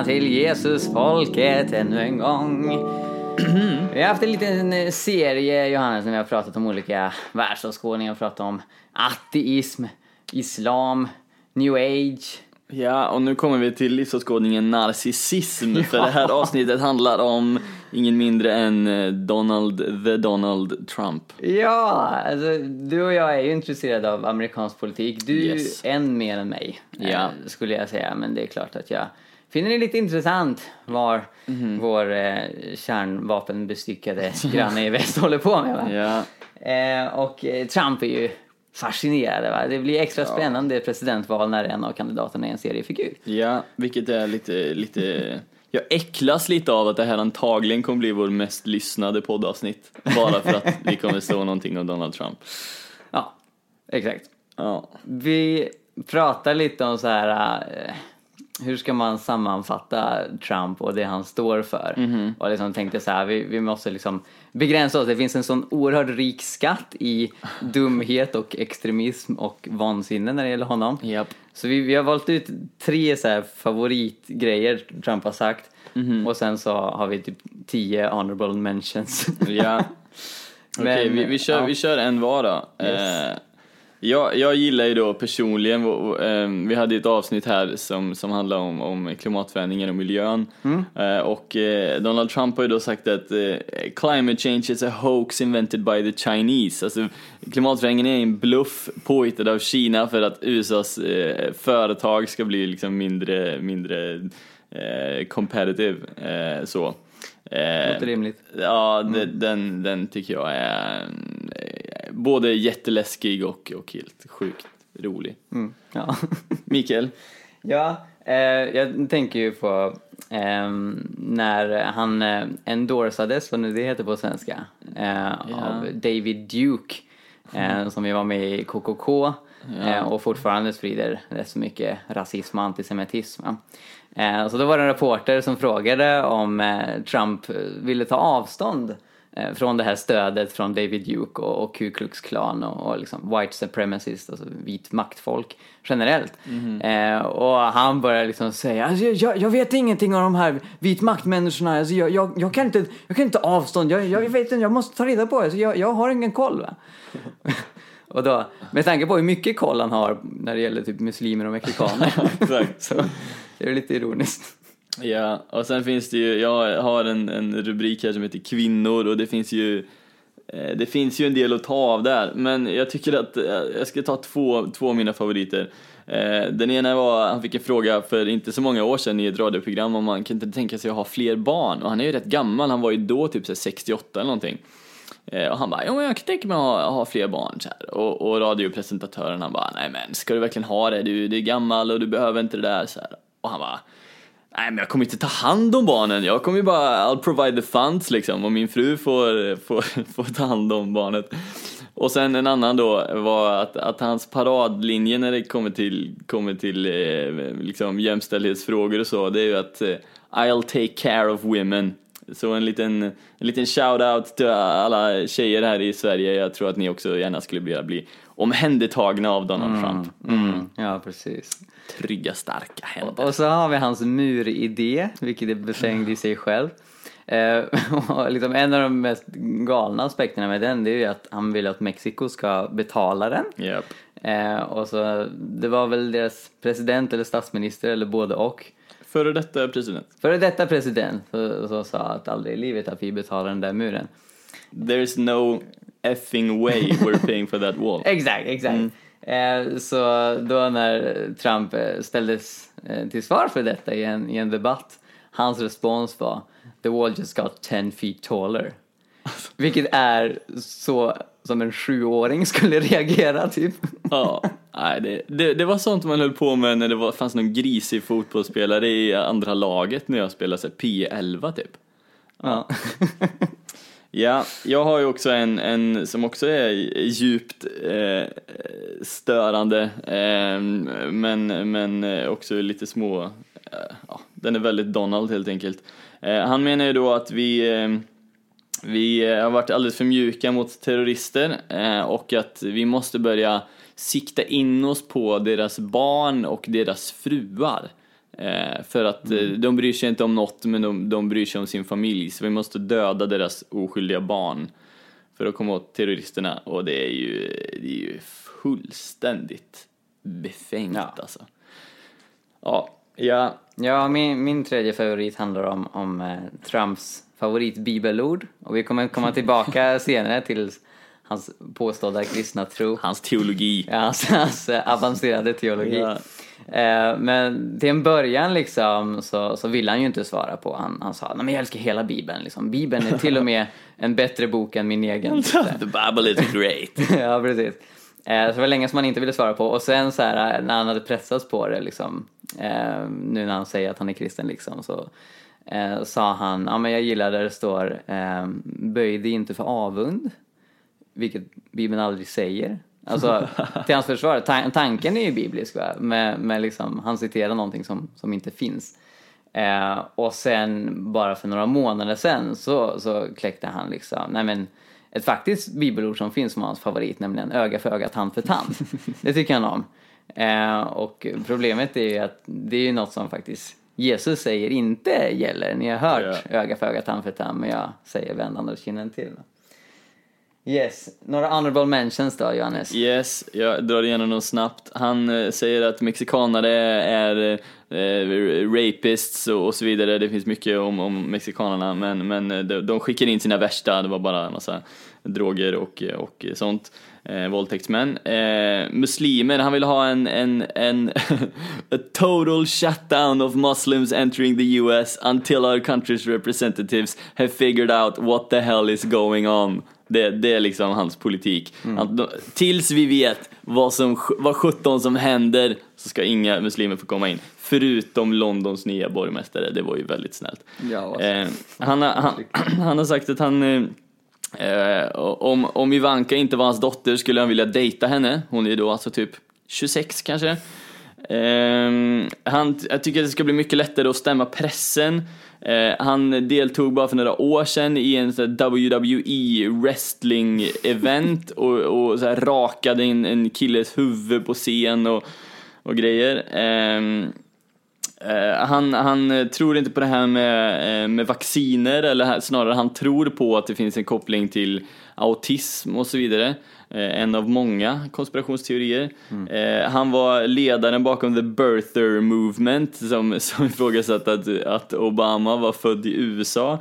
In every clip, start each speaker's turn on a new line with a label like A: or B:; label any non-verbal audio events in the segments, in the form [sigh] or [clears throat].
A: Välkomna till Jesusfolket ännu en gång. Vi har haft en liten eh, serie, Johannes, när vi har pratat om olika världsåskådningar. Vi har pratat om ateism, islam, new age.
B: Ja, och nu kommer vi till livsåskådningen narcissism, för det här avsnittet handlar om ingen mindre än eh, Donald the Donald Trump.
A: Ja, alltså, du och jag är ju intresserade av amerikansk politik. Du
B: Yes.
A: än mer än mig, eh,
B: Ja.
A: skulle jag säga. Men det är klart att jag finner det lite intressant vad
B: Mhm.
A: vår eh, kärnvapenbestyckade granne i väst håller på med. Va?
B: Ja,
A: Eh, och eh, Trump är ju fascinerande. Va? Det blir extra spännande presidentval när en av kandidaterna är en seriefigur.
B: ja, vilket är lite, lite... Jag äcklas lite av att det här antagligen kommer bli vår mest lyssnade poddavsnitt. Bara för att vi kommer stå någonting om Donald Trump.
A: Ja, exakt.
B: Ja,
A: Vi pratar lite om så här... Eh, hur ska man sammanfatta Trump och det han står för? Och liksom tänkte så här, vi, vi måste liksom begränsa oss. Det finns en sån oerhört rik skatt i dumhet och extremism och vansinne när det gäller honom.
B: japp.
A: Så vi, vi har valt ut tre så favoritgrejer Trump har sagt och sen så har vi typ tio honorable mentions.
B: Ja. [laughs] Okej,
A: Men,
B: vi, vi, kör,
A: ja.
B: vi kör en var då.
A: Yes.
B: Eh, jag, jag gillar ju då personligen, vå- eh, vi hade ett avsnitt här som, som handlar om, om klimatförändringen och miljön.
A: Mm.
B: Eh, och eh, Donald Trump har ju då sagt att eh, climate change is a hoax invented by the Chinese. Alltså klimatförändringen är en bluff påhittad av Kina för att USAs företag ska bli liksom mindre, mindre competitive. Så.
A: Låter rimligt.
B: Ja, de, den, den tycker jag är eh, både jätteläskig och, och helt sjukt rolig.
A: Mm. Ja. [laughs]
B: Mikael?
A: Ja, eh, jag tänker ju på ehm, när han eh, endorsades, vad nu det heter på svenska, eh, av David Duke eh, som ju var med i KKK eh, och fortfarande sprider rätt så mycket rasism och antisemitism. Eh, så då var det en reporter som frågade om eh, Trump eh, ville ta avstånd eh, från det här stödet från David Duke och, och Ku Klux Klan och, och liksom white supremacists, alltså vit maktfolk generellt. Eh, och han började liksom säga, alltså, jag, jag vet ingenting om de här vit maktmänniskorna, alltså, jag, jag, jag, kan inte, jag kan inte avstånd, jag, jag vet inte, jag måste ta reda på det, så jag, jag har ingen koll. [laughs] Och då, med tanke på hur mycket koll han har när det gäller typ muslimer och mexikaner, [laughs] [laughs] så är det lite ironiskt.
B: Ja, och sen finns det ju, jag har en, en rubrik här som heter kvinnor och det finns ju eh, det finns ju en del att ta av där, men jag tycker att eh, jag ska ta två, två av mina favoriter. Eh, den ena var, han fick en fråga för inte så många år sedan i ett radioprogram om man kan inte tänka sig att ha fler barn. Och han är ju rätt gammal, han var ju då typ 68 eller någonting. Och han bara, ja men jag kan tänka mig att ha, ha fler barn så här. Och, och radiopresentatören han bara, nej men ska du verkligen ha det? Du, du är gammal och du behöver inte det där så här. Och han bara, nej men jag kommer inte ta hand om barnen, jag kommer ju bara, I'll provide the funds liksom och min fru får, får, [laughs] får ta hand om barnet. Och sen en annan då var att, att hans paradlinje när det kommer till, kommer till eh, liksom jämställdhetsfrågor och så, det är ju att eh, I'll take care of women. Så en liten, en liten shout-out till alla tjejer här i Sverige, jag tror att ni också gärna skulle vilja bli omhändertagna av Donald Trump.
A: Mm, ja, precis.
B: Trygga, starka händer.
A: Och så har vi hans muridé, vilket är befängd i sig själv. Eh, [laughs] och liksom en av de mest galna aspekterna med den det är ju att han vill att Mexiko ska betala den.
B: Japp.
A: Eh, och så, det var väl deras president eller statsminister eller både och.
B: Före detta president.
A: Före detta president så, så sa att aldrig i livet att vi betalar den där muren.
B: There's no effing way we're [laughs] paying for that wall.
A: Exakt, exakt. Eh, så då när Trump eh, ställdes eh, till svar för detta i en, i en debatt, hans respons var “The wall just got 10 feet taller”. Vilket är så som en sjuåring skulle reagera typ.
B: Ja, nej, det, det, det var sånt man höll på med när det var, fanns någon grisig fotbollsspelare i andra laget när jag spelade så här P11 typ.
A: Ja. [laughs]
B: Ja, jag har ju också en, en som också är djupt eh, störande, eh, men, men också lite små, eh, ja, den är väldigt Donald helt enkelt. Eh, han menar ju då att vi, eh, vi har varit alldeles för mjuka mot terrorister eh, och att vi måste börja sikta in oss på deras barn och deras fruar. Eh, för att mm. de bryr sig inte om något men de, de bryr sig om sin familj så vi måste döda deras oskyldiga barn för att komma åt terroristerna och det är ju, det är ju fullständigt befängt ja. alltså. Ja, ja.
A: Ja, min, min tredje favorit handlar om, om eh, Trumps favoritbibelord och vi kommer komma tillbaka [laughs] senare till hans påstådda kristna tro.
B: Hans teologi.
A: Ja, hans, hans avancerade teologi. Ja. Eh, men till en början liksom så, så ville han ju inte svara på. Han, han sa nej men jag älskar hela bibeln liksom. Bibeln är till och med en bättre bok än min egen. [laughs]
B: The Bible is great. [laughs]
A: ja, precis. Eh, så det var länge som han inte ville svara på och sen så här när han hade pressats på det liksom eh, nu när han säger att han är kristen liksom så eh, sa han, ja men jag gillar där det står eh, böj dig inte för avund, vilket Bibeln aldrig säger. Alltså [laughs] till hans försvar, ta tanken är ju biblisk va, men, men liksom, han citerar någonting som, som inte finns. Eh, och sen bara för några månader sen så, så kläckte han liksom, nej men ett faktiskt bibelord som finns som hans favorit, nämligen öga för öga, tand för tand. [laughs] Det tycker han om. Eh, och problemet är ju att det är ju något som faktiskt Jesus säger inte gäller. Ni har hört yeah. öga för öga, tand för tand, men jag säger vänd andra kinden till. Yes, några honorable mentions då Johannes?
B: Yes, jag drar igenom dem snabbt. Han eh, säger att mexikanare är eh, rapists och, och, så vidare. Det finns mycket om, om mexikanerna men, men eh, de, de skickar in sina värsta, det var bara en massa droger och, och sånt eh, våldtäktsmän. Eh, muslimer, han vill ha en, en, en [laughs] a total shutdown of Muslims entering the US until our country's representatives have figured out what the hell is going on. Det, det är liksom hans politik. Mm. Att, tills vi vet vad, som, vad 17 som händer så ska inga muslimer få komma in. Förutom Londons nya borgmästare, det var ju väldigt snällt. Ja, alltså. eh, han, han, [clears throat] han, har sagt att han eh, Eh, om, om Ivanka inte var hans dotter skulle han vilja dejta henne. Hon är då alltså typ 26 kanske. Eh, han, jag tycker att det ska bli mycket lättare att stämma pressen. Eh, han deltog bara för några år sedan i en sån WWE wrestling event och, och så rakade in en killes huvud på scen och, och grejer. Ehm, Eh, han, han tror inte på det här med, eh, med vacciner, eller snarare han tror på att det finns en koppling till autism och så vidare. Uh, en av många konspirationsteorier. Mm. han var ledaren bakom the birther movement som, [laughs] som ifrågasatte att, att Obama var född i USA.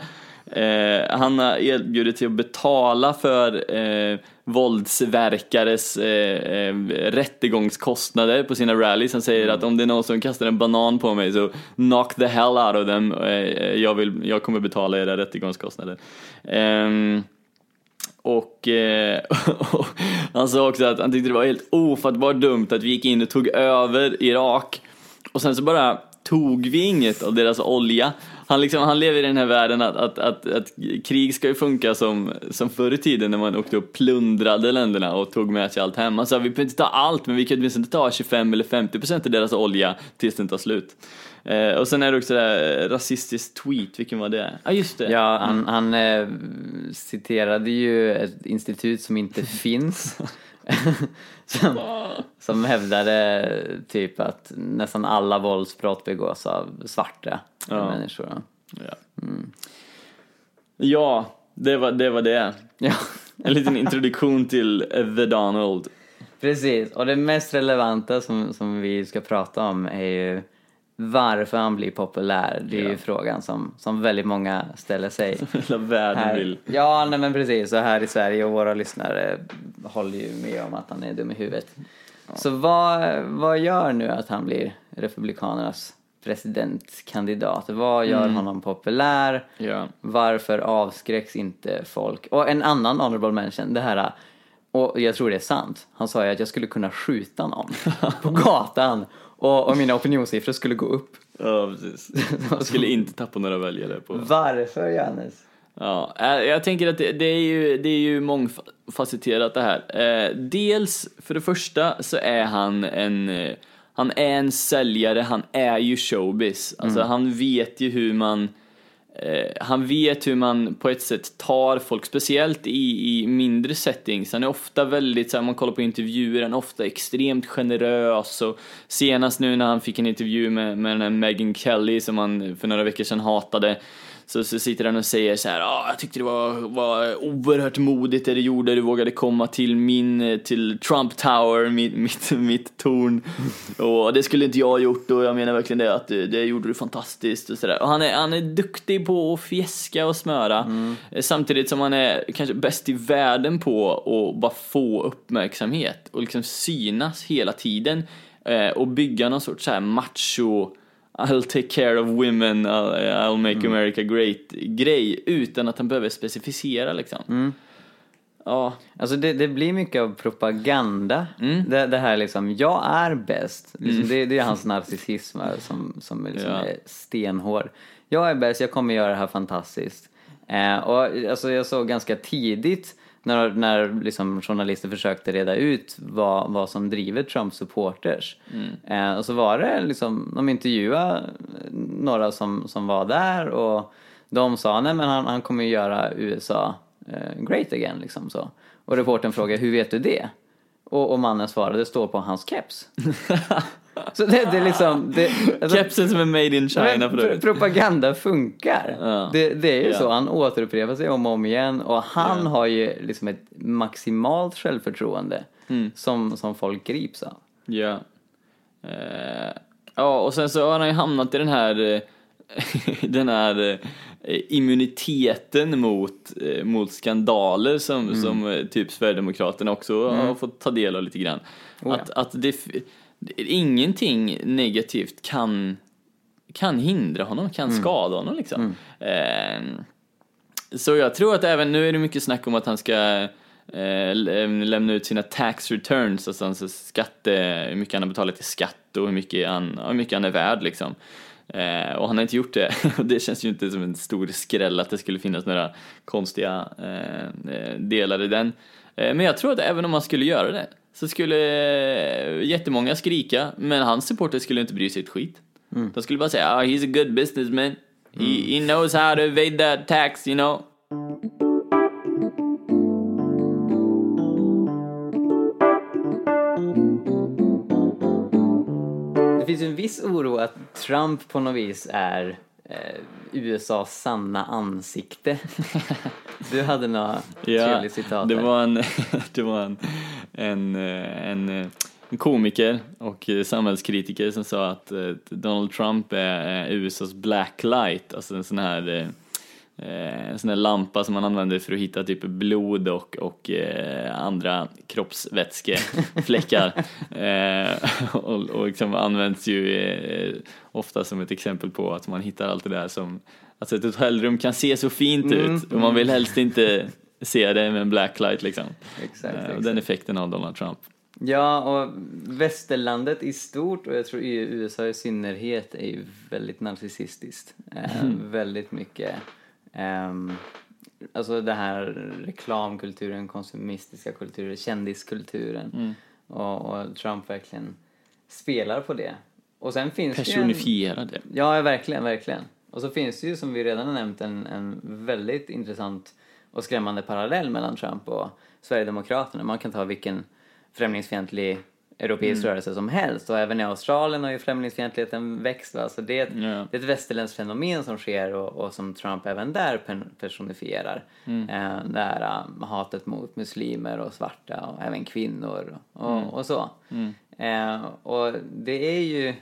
B: han har erbjudit sig att betala för våldsverkares eh, eh, rättegångskostnader på sina rallys. Han säger mm. att om det är någon som kastar en banan på mig så knock the hell out of them. Eh, jag, vill, jag kommer betala era rättegångskostnader. Eh, och, eh, och, [laughs] han sa också att han tyckte det var helt ofattbart dumt att vi gick in och tog över Irak och sen så bara tog vi inget av deras olja han, liksom, han lever i den här världen att, att, att, att krig ska ju funka som, som förr i tiden när man åkte och plundrade länderna och tog med sig allt hem. Han sa vi behöver inte ta allt men vi kan åtminstone ta 25 eller 50 procent av deras olja tills den tar slut. Eh, och sen är det också det här rasistiskt tweet, vilken var det? Ja ah, just det.
A: Ja, han, han eh, citerade ju ett institut som inte [laughs] finns. [laughs] som, som hävdade typ att nästan alla våldsbrott begås av svarta ja. människor.
B: Ja. Mm. ja, det var det. Var det. [laughs] Ja. En liten introduktion till The Donald.
A: Precis, och det mest relevanta som, som vi ska prata om är ju varför han blir populär. Det är ja. ju frågan som, som väldigt många ställer sig. [laughs]
B: Hela världen
A: här,
B: vill.
A: Ja, nej men precis. Och här i Sverige och våra lyssnare håller ju med om att han är dum i huvudet. Ja. Så vad, vad gör nu att han blir Republikanernas presidentkandidat? Vad gör mm. honom populär? Ja. Varför avskräcks inte folk? Och en annan honorable mention, det här och jag tror det är sant. Han sa ju att jag skulle kunna skjuta någon [laughs] på gatan och, och mina opinionssiffror skulle gå upp.
B: Ja, precis. [laughs] Jag skulle inte tappa några väljare på...
A: Varför, Johannes?
B: Ja, eh, jag tänker att det, det, är ju, det är ju mångfacetterat det här. Eh, dels, för det första så är han en eh, han är en säljare, han är ju showbiz. Alltså mm. han vet ju hur man Eh, han vet hur man på ett sätt tar folk, speciellt i, i mindre settings. Han är ofta väldigt, så här, man kollar på intervjuer, han är ofta extremt generös och senast nu när han fick en intervju med, med den här Megyn Kelly som han för några veckor sedan hatade så, så sitter han och säger så här, ah, jag tyckte det var, var oerhört modigt det du gjorde, du vågade komma till min, till Trump Tower, mitt, mitt, mitt torn. Och det skulle inte jag ha gjort och jag menar verkligen det, att det, det gjorde du fantastiskt och sådär. Och han är, han är duktig på att fjäska och smöra, mm. samtidigt som han är kanske bäst i världen på att bara få uppmärksamhet och liksom synas hela tiden eh, och bygga någon sorts så här macho I'll take care of women, I'll, I'll make mm. America great grej utan att han behöver specificera liksom.
A: Mm. Ja. Alltså det, det, blir mycket av propaganda. Mm. Det, det, här liksom, jag är bäst. Liksom, mm. det, det, är hans narcissism som, som liksom ja. är stenhård. Jag är bäst, jag kommer göra det här fantastiskt. Eh, och alltså jag såg ganska tidigt när, när liksom journalister försökte reda ut vad, vad som driver Trumps supporters. Mm. Eh, och så var det liksom, de intervjuade några som, som var där och de sa nej men han, han kommer ju göra USA eh, great again liksom så. Och reporten frågade hur vet du det? Och, och mannen svarade står på hans keps. [laughs] Så det, det är liksom... Det,
B: alltså, Kepsen som är made in China
A: för Propaganda funkar. Ja. Det, det, är ju ja. så, han återupprepar sig om och om igen och han ja. har ju liksom ett maximalt självförtroende mm. som, som folk grips av.
B: Ja. Uh, ja, och sen så har han ju hamnat i den här eh, [laughs] den här eh, immuniteten mot, mot skandaler som, mm. som typ Sverigedemokraterna också mm. har fått ta del av lite grann. Oh, att, att det, ingenting negativt kan, kan hindra honom, kan mm. skada honom liksom. Mm. Eh, så jag tror att även nu är det mycket snack om att han ska eh, lämna ut sina tax returns, alltså hans skatte, hur mycket han har betalat i skatt och hur mycket han, hur mycket han är värd liksom. Eh, och han har inte gjort det. [laughs] och det känns ju inte som en stor skräll att det skulle finnas några konstiga eh, eh delar i den. Eh, men jag tror att även om man skulle göra det så skulle jättemånga skrika, men hans supporter skulle inte bry sig ett skit. Mm. De skulle bara säga oh, he's a good businessman. Mm. He, he knows how to evade that tax, you know.
A: Det finns ju en viss oro att Trump på något vis är eh, USAs sanna ansikte. [laughs] du hade några ja, trevliga citat
B: det var en, [laughs] det var en, en, en, en komiker och samhällskritiker som sa att Donald Trump är USAs blacklight, alltså en sån här Eh, en sån här lampa som man använder för att hitta typ blod och, och eh, andra kroppsvätskefläckar. [laughs] eh, [laughs] och, och liksom används ju eh, ofta som ett exempel på att man hittar allt det där som, alltså ett hotellrum kan se så fint mm. ut och man vill helst inte se det med en blacklight liksom. Exakt, eh, exakt. Den effekten av Donald Trump.
A: Ja, och västerlandet i stort och jag tror USA i synnerhet är ju väldigt narcissistiskt. Eh, mm. Väldigt mycket Um, alltså det här reklamkulturen, konsumistiska kulturen, kändiskulturen. Mm. Och, och, Trump verkligen spelar på det. Och sen finns
B: Personifierar
A: det. Ja, verkligen, verkligen. Och så finns det ju som vi redan har nämnt en, en väldigt intressant och skrämmande parallell mellan Trump och Sverigedemokraterna. Man kan ta vilken främlingsfientlig europeisk mm. rörelse som helst och även i Australien har ju främlingsfientligheten växt. Va? Så det är, ett, yeah. det är ett västerländskt fenomen som sker och, och som Trump även där personifierar. Mm. Eh, det här um, hatet mot muslimer och svarta och även kvinnor och, mm. och så. Mm. Eh, och det är ju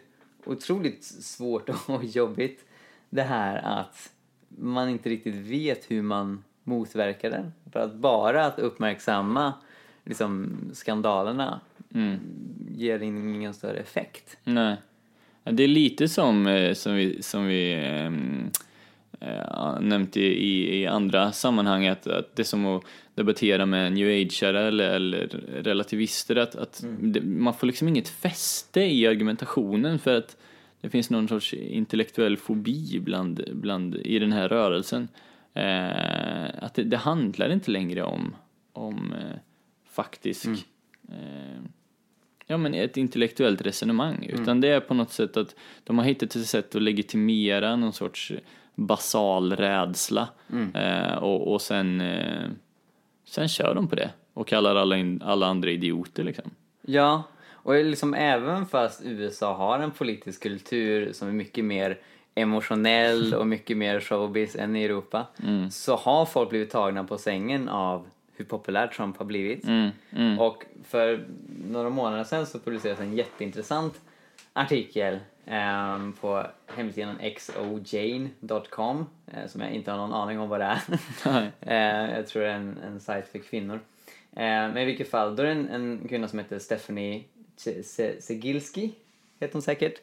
A: otroligt svårt [laughs] och jobbigt det här att man inte riktigt vet hur man motverkar den. För att bara att uppmärksamma liksom, skandalerna mm. ger ingen större effekt.
B: Nej. Det är lite som, eh, som vi, som vi ähm, äh, nämnt i, i andra sammanhang, att, att det är som att debattera med new ageare eller, eller relativister, att, att mm. det, man får liksom inget fäste i argumentationen för att det finns någon sorts intellektuell fobi bland, bland, i den här rörelsen. Eh, att det, det, handlar inte längre om, om eh, faktisk mm. eh, ja, men ett intellektuellt resonemang,
A: Mm.
B: utan det är på något sätt att de har hittat ett sätt att legitimera någon sorts basal rädsla
A: Mm.
B: eh, och, och sen, eh, sen kör de på det och kallar alla, in, alla andra idioter liksom.
A: Ja, och liksom även fast USA har en politisk kultur som är mycket mer emotionell och mycket mer showbiz än i Europa så har folk blivit tagna på sängen av hur populär Trump har blivit. Och för några månader sedan så publicerades en jätteintressant artikel ehm, på hemsidan xojane.com eh, som jag inte har någon aning om vad det är. Eh, jag tror det är en, en sajt för kvinnor. Eh, men i vilket fall, då är det en, en kvinna som heter Stephanie Se- Se- Segilski, heter hon säkert,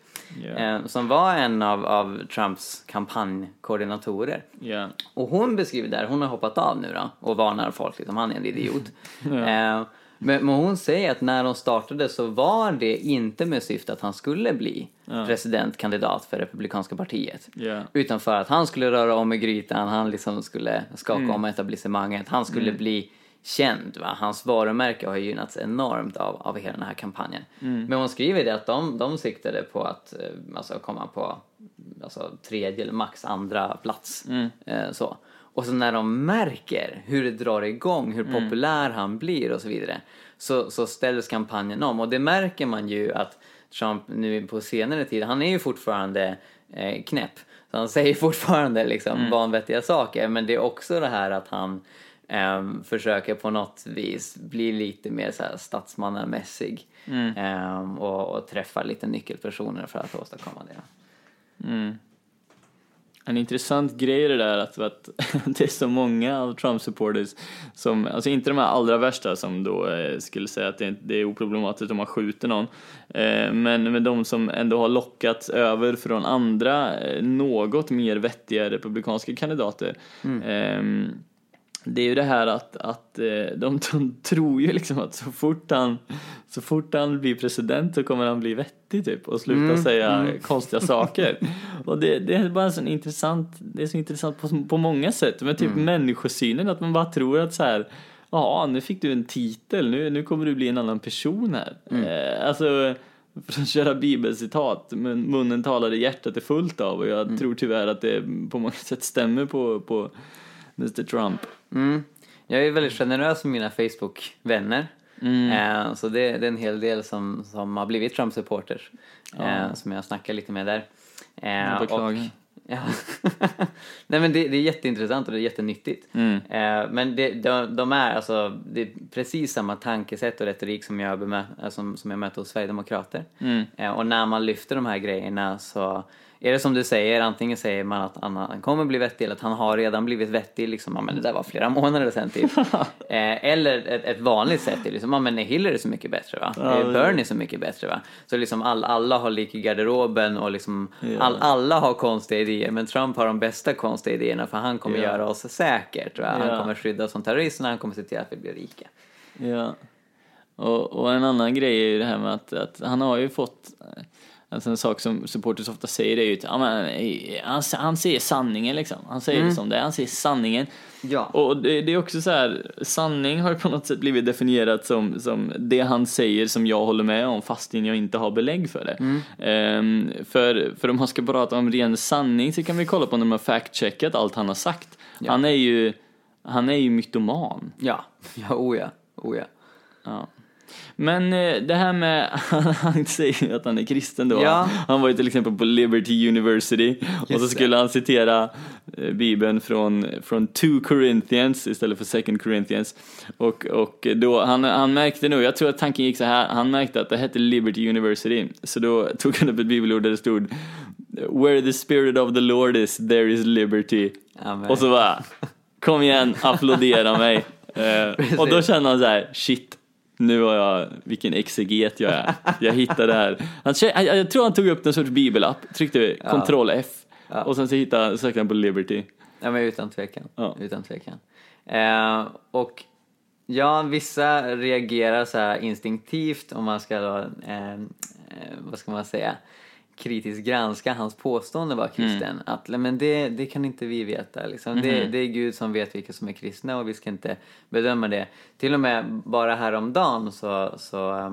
B: Ja.
A: eh, som var en av, av Trumps kampanjkoordinatorer.
B: Ja.
A: Och hon beskriver där, hon har hoppat av nu då och varnar folk, liksom, han är en idiot. [laughs] eh, men, men hon säger att när de startade så var det inte med syfte att han skulle bli presidentkandidat för Republikanska partiet. Utan för att han skulle röra om i grytan, han liksom skulle skaka
B: Mm.
A: om etablissemanget, han skulle bli känd. Va? Hans varumärke har gynnats enormt av, av hela den här kampanjen.
B: Mm.
A: Men hon skriver det att de, de siktade på att eh, alltså, komma på alltså, tredje eller max andra plats.
B: Mm.
A: Eh, så. Och så när de märker hur det drar igång, hur
B: Mm.
A: populär han blir och så vidare, så, så ställs kampanjen om. Och det märker man ju att Trump nu på senare tid, han är ju fortfarande eh, knäpp. Så han säger fortfarande liksom
B: Mm.
A: vanvettiga saker, men det är också det här att han ehm, försöker på något vis bli lite mer så här statsmannamässig
B: Mm.
A: ehm, och, och träffa lite nyckelpersoner för att åstadkomma det.
B: En intressant grej är det där att, att [laughs] det är så många av Trump-supporters som, alltså inte de här allra värsta som då eh, skulle säga att det, är- det är oproblematiskt om man skjuter någon, eh, men, men de som ändå har lockats över från andra eh, något mer vettiga republikanska kandidater. ehm, det är ju det här att, att eh, de, [laughs] de tror ju liksom att så fort, han, så fort han blir president så kommer han bli vettig typ och sluta säga konstiga saker. [laughs] Och det, det är bara så intressant, det är så intressant på, på många sätt. Men typ människosynen, att man bara tror att så här ja nu fick du en titel, nu, nu kommer du bli en annan person här. Eh, alltså, [laughs] för att köra bibelcitat, men munnen talar det hjärtat är fullt av och jag tror tyvärr att det på många sätt stämmer på, på Mr Trump.
A: Mm. Jag är väldigt generös med mina Facebook-vänner.
B: Mm.
A: Eh, så det, det är en hel del som, som har blivit Trump-supporters. Eh, som jag snackar lite med där. Eh,
B: Jag beklagar.
A: och- [laughs] Ja. Nej men det, det är jätteintressant och det är jättenyttigt.
B: Mm.
A: Eh, men det, de, de är alltså, det är precis samma tankesätt och retorik som jag, bemö, som, som jag möter hos Sverigedemokrater.
B: Mm.
A: Eh, och när man lyfter de här grejerna så är det som du säger, antingen säger man att han kommer bli vettig eller att han har redan blivit vettig, liksom, ja, men det där var flera [laughs] månader sedan typ. [laughs] eh, eller ett, ett vanligt sätt är liksom, ja men är Hillary så mycket bättre va?
B: Ja,
A: är Bernie så mycket bättre va? Så liksom all, alla har lik i garderoben och liksom all, alla har konstiga idéer men Trump har de bästa konstiga idéerna för han kommer
B: Ja.
A: göra oss säkert va? Han
B: Ja.
A: kommer skydda oss från terroristerna, han kommer se till att vi blir rika.
B: Ja. Och, och en annan grej är ju det här med att, att han har ju fått Alltså en sak som supporters ofta säger är ju att ja, eh, han, han säger sanningen liksom. Han säger det som det är, han säger sanningen.
A: Ja.
B: Och det, det är också så här, sanning har på något sätt blivit definierat som, som det han säger som jag håller med om fastän jag inte har belägg för det. Ehm, för, för om man ska prata om ren sanning så kan vi kolla på när man fact-checkat allt han har sagt. Han är ju, han är ju mytoman.
A: Ja, ja, oh ja, oh ja.
B: Ja. Men eh, det här med, [laughs] han säger ju att han är kristen då.
A: Ja.
B: Han var ju till exempel på Liberty University och så
A: det.
B: skulle han citera eh, Bibeln från, från 2 Corinthians istället för 2 Corinthians. Och, och då, han, han märkte nog, jag tror att tanken gick så här, han märkte att det hette Liberty University. Så då tog han upp ett bibelord där det stod Where the spirit of the Lord is, there is liberty.
A: Amen.
B: Och så bara, kom igen, applådera mig. [laughs] Eh, och då kände han så här, shit, nu har jag, vilken exeget jag är. Jag hittade det här. Han, jag, tror han tog upp någon sorts bibelapp, tryckte Ctrl F och sen så hittade, sökte han på Liberty.
A: Ja men utan tvekan.
B: Ja.
A: Utan tvekan. Eh, och ja, vissa reagerar så här instinktivt om man ska då, eh, eh, vad ska man säga, kritiskt granska hans påstående var kristen. Att nej, men det, det kan inte vi veta. Liksom. Det, det är Gud som vet vilka som är kristna och vi ska inte bedöma det. Till och med bara häromdagen så, så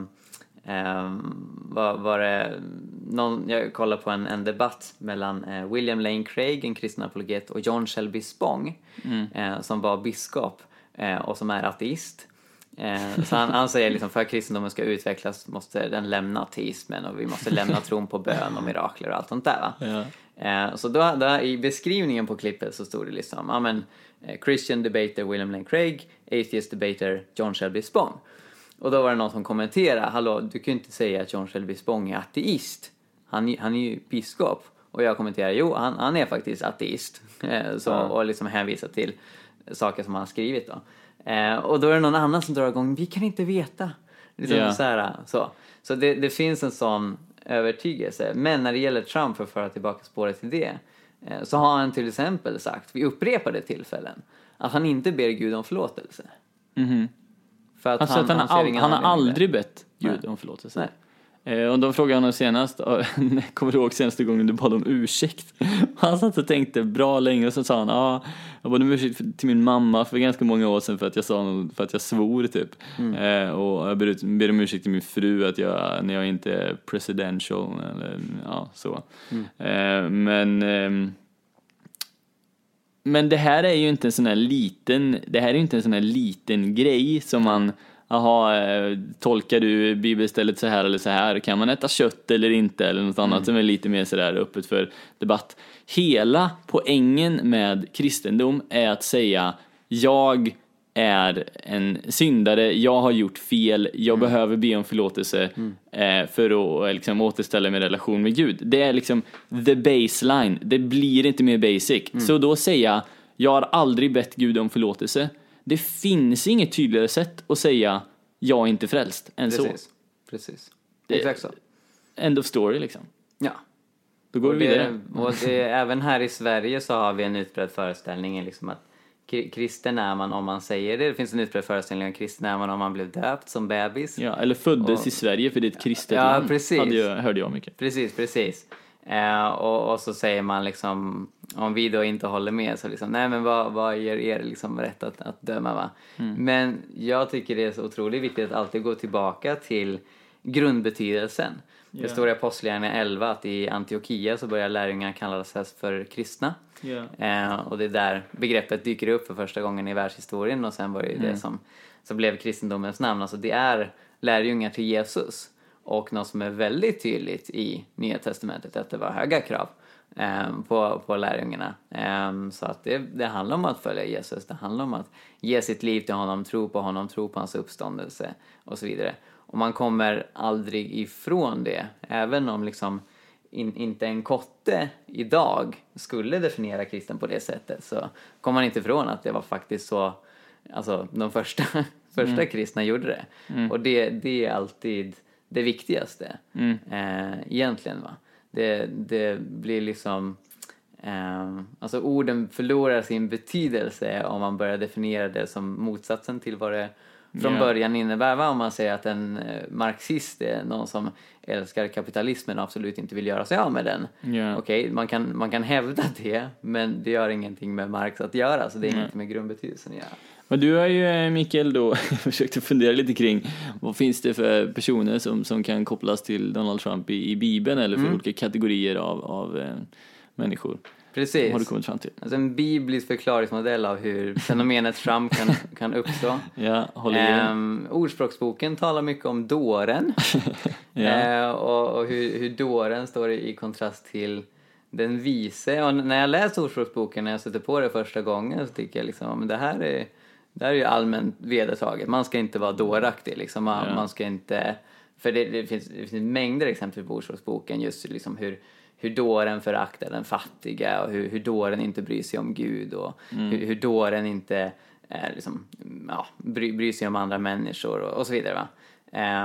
A: Um, var, var det någon, jag kollade på en, en debatt mellan eh, William Lane Craig, en kristen apologet, och John Shelby Spong, mm. eh, som var biskop eh, och som är ateist. Eh, så han, han säger liksom för att kristendomen ska utvecklas måste den lämna ateismen och vi måste lämna [laughs] tron på bön och mirakler och allt sånt där. Ja. Eh, så då, då, i beskrivningen på klippet så stod det liksom, ja men eh, Christian debater William Lane Craig, Atheist debater John Shelby Spong. Och då var det någon som kommenterade, hallå du kan ju inte säga att John Shelby Spong är ateist. Han, han är ju biskop. Och jag kommenterade, jo han, han är faktiskt ateist. [laughs] så, ja. Och liksom hänvisar till saker som han har skrivit då. Eh, och då är det någon annan som drar igång, vi kan inte veta. Liksom yeah. så här, så så det, det, finns en sån övertygelse. Men när det gäller Trump, för att föra tillbaka spåret till det, eh, så har han till exempel sagt vid upprepade tillfällen att han inte ber Gud om förlåtelse.
B: Mm -hmm. För att alltså han, att han, han, all, han har aldrig bett Gud Nej. om förlåtelse? Nej. Eh, och då frågade jag honom senast, [laughs] kommer du ihåg senaste gången du bad om ursäkt? [laughs] Han satt och tänkte bra länge och så sa han, ja, ah, jag bad om ursäkt till min mamma för ganska många år sedan för att jag sa för att jag svor typ. Mm. Eh, och jag ber, ber om ursäkt till min fru att jag, när jag inte är presidential eller ja, så. Mm. Eh, men eh, men det här är ju inte en sån här liten, det här är ju inte en sån här liten grej som man Jaha, eh, tolkar du bibelstället så här eller så här? Kan man äta kött eller inte? Eller något annat mm. som är lite mer sådär öppet för debatt. Hela poängen med kristendom är att säga jag är en syndare, jag har gjort fel, jag mm. behöver be om förlåtelse mm. eh, för att eh, liksom, återställa min relation med Gud. Det är liksom the baseline, det blir inte mer basic. Mm. Så då säga, jag har aldrig bett Gud om förlåtelse, det finns inget tydligare sätt att säga jag är inte frälst än
A: Precis.
B: så.
A: Precis. Det, Exakt så.
B: End of story liksom.
A: Ja.
B: Då går
A: och
B: vi vidare.
A: och det, även här i Sverige så har vi en utbredd föreställning liksom att kristen är man om man säger det. Det finns en utbredd föreställning om kristen är man om man blev döpt som bebis.
B: Ja, eller föddes och, i Sverige för det är ett kristet ja, land. Precis. Hade jag, hörde jag mycket.
A: Precis, precis. Eh, och, och, så säger man liksom, om vi då inte håller med så liksom, nej men vad, vad ger er liksom rätt att, att döma va? Mm. Men jag tycker det är så otroligt viktigt att alltid gå tillbaka till grundbetydelsen. Yeah. Det står i Apostlagärningarna 11 att i Antiochia så börjar lärjungarna kallas för kristna. Yeah. Eh, och det är där begreppet dyker upp för första gången i världshistorien och sen var det mm. det som, som blev kristendomens namn. Alltså det är lärjungar till Jesus. Och något som är väldigt tydligt i Nya Testamentet är att det var höga krav eh, på, på lärjungarna. Eh, så att det, det handlar om att följa Jesus, det handlar om att ge sitt liv till honom, tro på honom, tro på hans uppståndelse och så vidare. Och man kommer aldrig ifrån det, även om liksom in, inte en kotte idag skulle definiera kristen på det sättet så kommer man inte ifrån att det var faktiskt så, alltså de första, [laughs] första mm. kristna gjorde det. Mm. Och det, det är alltid det viktigaste mm. eh, egentligen. Va? Det, det blir liksom... Eh, alltså orden förlorar sin betydelse om man börjar definiera det som motsatsen till vad det från yeah. början innebär. Va? Om man säger att en eh, marxist är någon som älskar kapitalismen och absolut inte vill göra sig av med den. Yeah. Okej, okay, man, kan, man kan hävda det men det gör ingenting med Marx att göra så det är mm. inget med grundbetydelsen att göra.
B: Men du har ju eh, Mikael då [laughs] försökt fundera lite kring vad finns det för personer som, som kan kopplas till Donald Trump i, i Bibeln eller för mm. olika kategorier av, av eh, människor?
A: Precis.
B: Har du kommit fram till?
A: Alltså en biblisk förklaringsmodell av hur [laughs] fenomenet Trump kan, kan uppstå.
B: ja, håller
A: ehm, Ordspråksboken talar mycket om dåren [laughs] ja. ehm, och, och hur, hur dåren står i kontrast till den vise. Och när jag läste Ordspråksboken, när jag sätter på det första gången så tycker jag liksom, men det här är det här är ju allmänt vedertaget. Man ska inte vara dåraktig liksom. Man, ja. man ska inte... För det, det, finns, det finns mängder exempel på Ordspråksboken just liksom hur, hur dåren föraktar den fattiga och hur, hur dåren inte bryr sig om Gud och mm. hur, hur dåren inte eh, liksom, ja, bry, bryr sig om andra människor och, och så vidare. Va?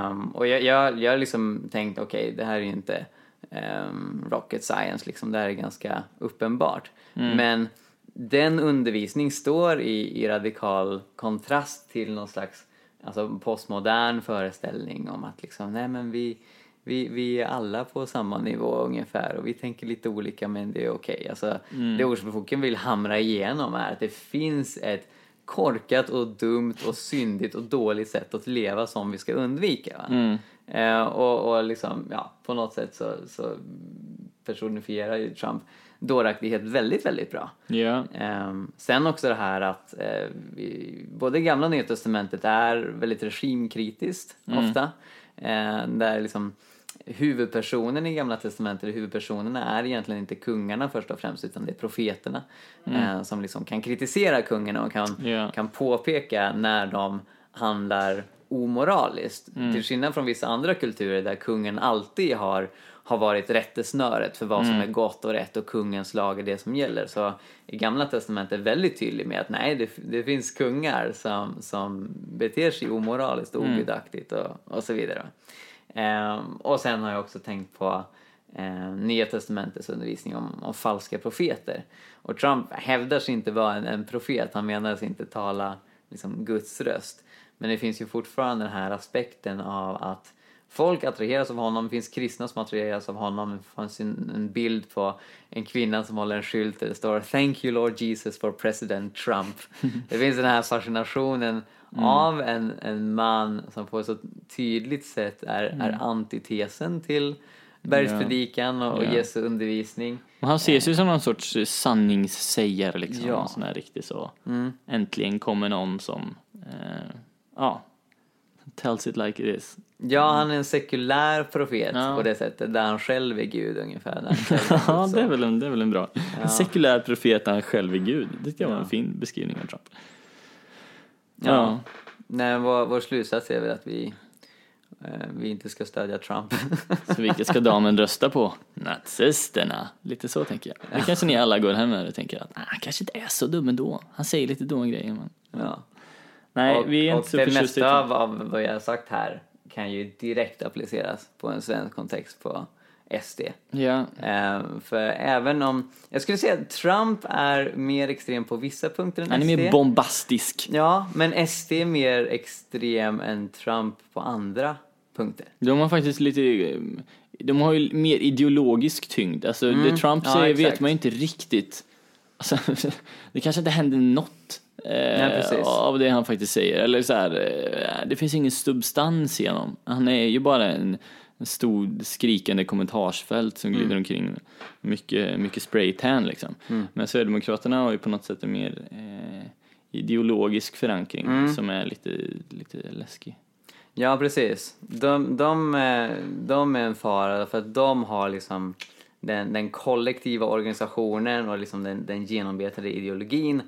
A: Um, och jag, jag, jag har liksom tänkt, okej, okay, det här är ju inte um, rocket science, liksom. det här är ganska uppenbart. Mm. Men den undervisning står i, i radikal kontrast till någon slags alltså postmodern föreställning om att liksom, nej men vi, vi, vi är alla på samma nivå ungefär och vi tänker lite olika men det är okej. Okay. Alltså, mm. Det Ordspråksboken vill hamra igenom är att det finns ett korkat och dumt och syndigt och dåligt sätt att leva som vi ska undvika. Mm. Eh, och, och liksom, ja, på något sätt så, så personifierar ju Trump dåraktighet väldigt, väldigt bra.
B: Ja.
A: Um, sen också det här att uh, vi, både gamla och nya testamentet är väldigt regimkritiskt
B: Mm.
A: ofta. Uh, där liksom huvudpersonen i gamla testamentet, eller huvudpersonerna är egentligen inte kungarna först och främst utan det är profeterna eh, som liksom kan kritisera kungarna och kan,
B: Mm. Ja.
A: kan påpeka när de handlar omoraliskt.
B: Mm.
A: Till skillnad från vissa andra kulturer där kungen alltid har, har varit rättesnöret för vad
B: Mm.
A: som är gott och rätt och kungens lag är det som gäller. Så i gamla testamentet är väldigt tydlig med att nej, det, det finns kungar som, som beter sig omoraliskt och
B: Mm.
A: ogudaktigt och, och så vidare. Ehm, och sen har jag också tänkt på eh, Nya Testamentets undervisning om, om falska profeter. Och Trump hävdar sig inte vara en, en profet, han menar sig inte tala liksom, Guds röst. Men det finns ju fortfarande den här aspekten av att folk attraheras av honom, det finns kristna som attraheras av honom. Det fanns en, bild på en kvinna som håller en skylt där det står “Thank you Lord Jesus for President Trump”. [laughs] det finns den här fascinationen av en, en man som på ett så tydligt sätt är, är antitesen till bergspredikan och, och
B: Ja.
A: Jesu undervisning.
B: Och han ses ju som någon sorts sanningssägare liksom.
A: Ja.
B: Sån här riktig så.
A: Mm.
B: Äntligen kommer någon som, eh, ja, tells it like it is.
A: Ja, han är en sekulär profet
B: Ja.
A: på det sättet, där han själv är Gud ungefär. [laughs]
B: Ja, det är väl en, det är väl en bra. En sekulär profet där han själv är Gud. Det tycker jag var en
A: Ja.
B: fin beskrivning av Trump.
A: Ja. Nej, vår, vår slutsats är väl att vi, eh, vi inte ska stödja Trump. [laughs]
B: Så vilka ska damen rösta på? Nazisterna. Lite så tänker jag. Det kanske ni alla går hem med och tänker att han kanske inte är så dum ändå. Han säger lite dumma grejer men.
A: ja.
B: Nej,
A: och,
B: vi är inte så
A: det mesta av, av vad jag har sagt här kan ju direkt appliceras på en svensk kontext på SD.
B: Ja,
A: Eh, för även om, jag skulle säga att Trump är mer extrem på vissa punkter än
B: han är
A: SD.
B: mer bombastisk.
A: Ja, men SD är mer extrem än Trump på andra punkter.
B: De har faktiskt lite, de har ju mer ideologisk tyngd. Alltså det Trump
A: Mm. Ja,
B: säger vet man ju inte riktigt. Alltså, [laughs] det kanske inte händer något eh,
A: precis.
B: av det han faktiskt säger. Eller så här, eh, det finns ingen substans i honom. Han är ju bara en stor skrikande kommentarsfält som
A: Mm.
B: glider omkring. Mycket, mycket spraytan liksom.
A: Mm.
B: Men Sverigedemokraterna har ju på något sätt en mer eh, ideologisk förankring
A: Mm.
B: som är lite, lite läskig.
A: Ja, precis. De, de, eh, de är en fara för att de har liksom den, den kollektiva organisationen och liksom den, den genombetade ideologin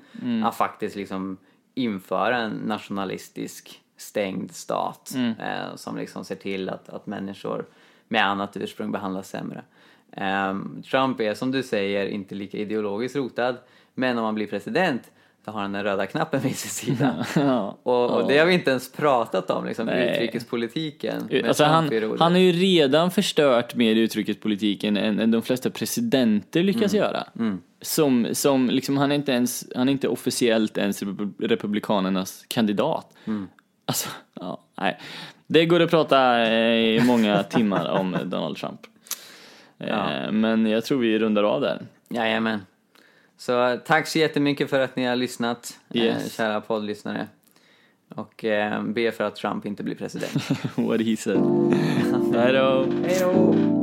A: att faktiskt liksom införa en nationalistisk stängd stat eh, som liksom ser till att, att människor med annat ursprung behandlas sämre. Ehm, Trump är som du säger inte lika ideologiskt rotad men om han blir president då har han den röda knappen vid sin sida. [laughs]
B: Ja.
A: Och, och det har vi inte ens pratat om, liksom,
B: Nej.
A: utrikespolitiken.
B: Alltså han, han har ju redan förstört mer utrikespolitiken än, än de flesta presidenter lyckas
A: Mm.
B: göra. Som, som liksom, han är inte ens, han är inte officiellt ens repu- republikanernas kandidat.
A: Mm.
B: Alltså, ja, nej. Det går att prata eh, i många [laughs] timmar om Donald Trump. Eh,
A: Ja.
B: Men jag tror vi rundar av där.
A: Jajamän. Så tack så jättemycket för att ni har lyssnat,
B: Yes.
A: eh, kära poddlyssnare. Och eh, be för att Trump inte blir president. [laughs]
B: What he said. Hej då.
A: Hej då!